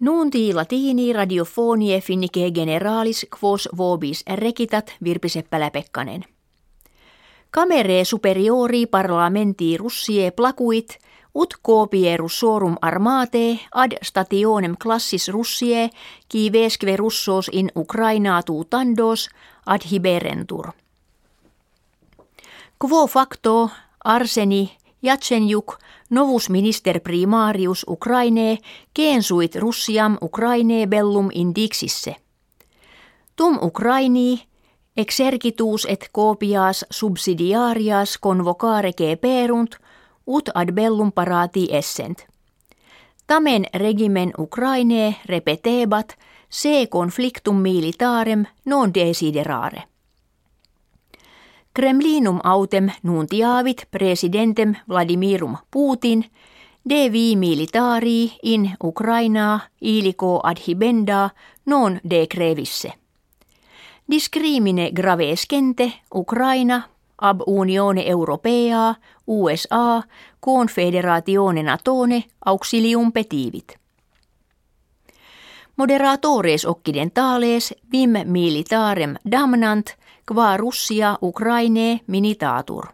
Nunti latini radiofonie finnike generalis quos vobis rekitat Virpi Seppälä-Pekkanen. Camere superiori parlamenti russie placuit ut copierus sorum armate ad stationem classis russie qui vesque russos in Ukraina tandos ad hiberentur. Quo facto Arseni Jatsenjuk novus minister primarius Ukraine kensuit Russiam Ukraine bellum indixisse. Tum Ukraini exercitus et copias subsidiarias convocare perunt ut ad bellum parati essent. Tamen regimen Ukraine repetebat se conflictum militarem non desiderare. Kremlinum autem nuntiavit presidentem Vladimirum Putin de vi militari in Ukraina ilico adhibenda non de crevisse. Discrimine gravescente Ukraina ab Unione Europea, USA, Confederatione Natone, auxilium petivit. Moderatores occidentales vim militarem damnant qua Russia Ukraine minitatur.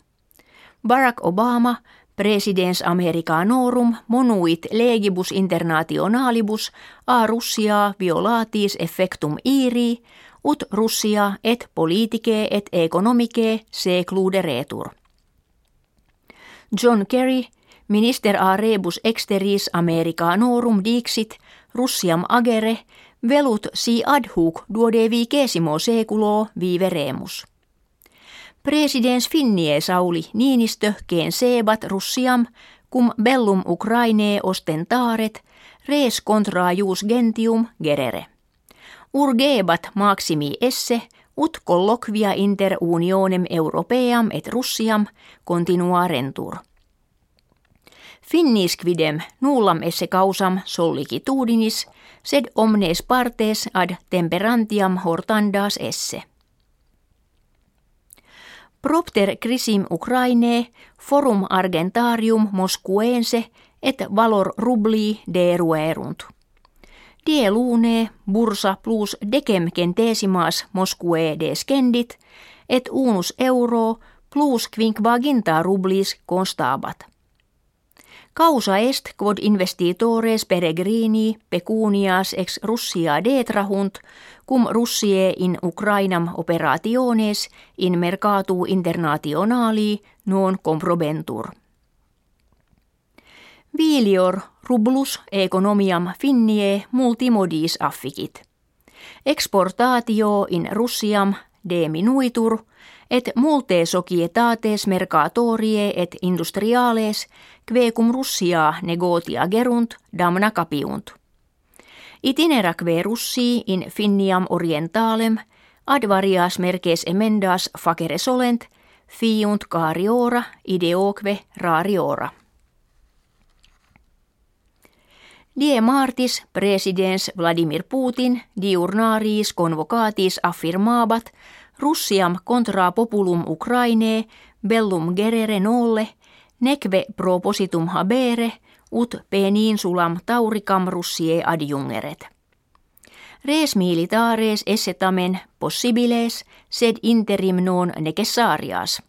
Barack Obama presidens Americanorum monuit legibus internationalibus a Russia violatis effectum iri ut Russia et politike et economice secluderetur. John Kerry, minister a rebus exteris Americanorum dixit Russiam agere velut si ad hoc duodevicesimo seculo viveremus. Presidens Finnie Sauli Niinistö keen sebat Russiam cum bellum Ukraine ostentaret res contra jus gentium gerere. Urgebat maximi esse ut colloquia inter unionem europeam et Russiam continuarentur. Finnisquidem nullam esse causam sollicitudinis, sed omnes partes ad temperantiam hortandas esse. Propter crisim Ukraine forum argentarium moscuense et valor rubli deruerunt. Die lune bursa plus decem centesimas moscue descendit et unus euro plus quinquaginta rublis constabat. Causa est quod investitores peregrini pecunias ex Russia detrahunt, cum Russie in Ukrainam operationes in mercatu internationali non comprobentur. Vilior rublus economiam finnie multimodis afficit. Exportatio in Russiam diminuitur – et multe societates mercatorie et industriales quecum Russia negotia gerunt damna capiunt. Itineraque Russii in Finniam orientalem ad varias merces emendas facere solent fiunt cariora ideoque rariora. Die martis presidens Vladimir Putin diurnaris convocatis affirmabat Russiam contra populum Ukraine bellum gerere nolle, nekve propositum habere, ut peninsulam tauricam russie adjungeret. Res militares esse tamen possibiles, sed interim non necessarias.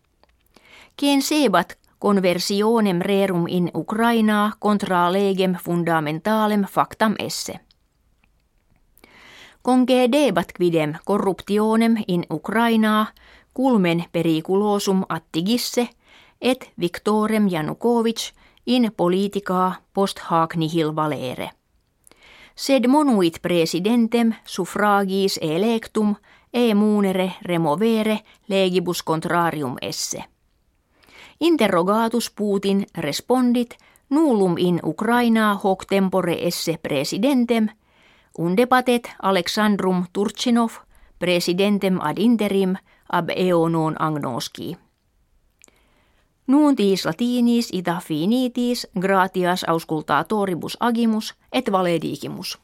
Quien sebat conversionem rerum in Ukraina contra legem fundamentalem factam esse debat quidem corruptionem in Ukrainaa culmen periculosum attigisse et Victorem Janukovic in politica post hac nihil valere. Sed monuit presidentem suffragis electum e munere removere legibus contrarium esse. Interrogatus Putin respondit nullum in Ukraina hoc tempore esse presidentem – Undebatet Alexandrum Turchinov, presidentem ad interim ab eo non agnoski. Nuuntis latinis ita finitis gratias auscultatoribus agimus et valedigimus.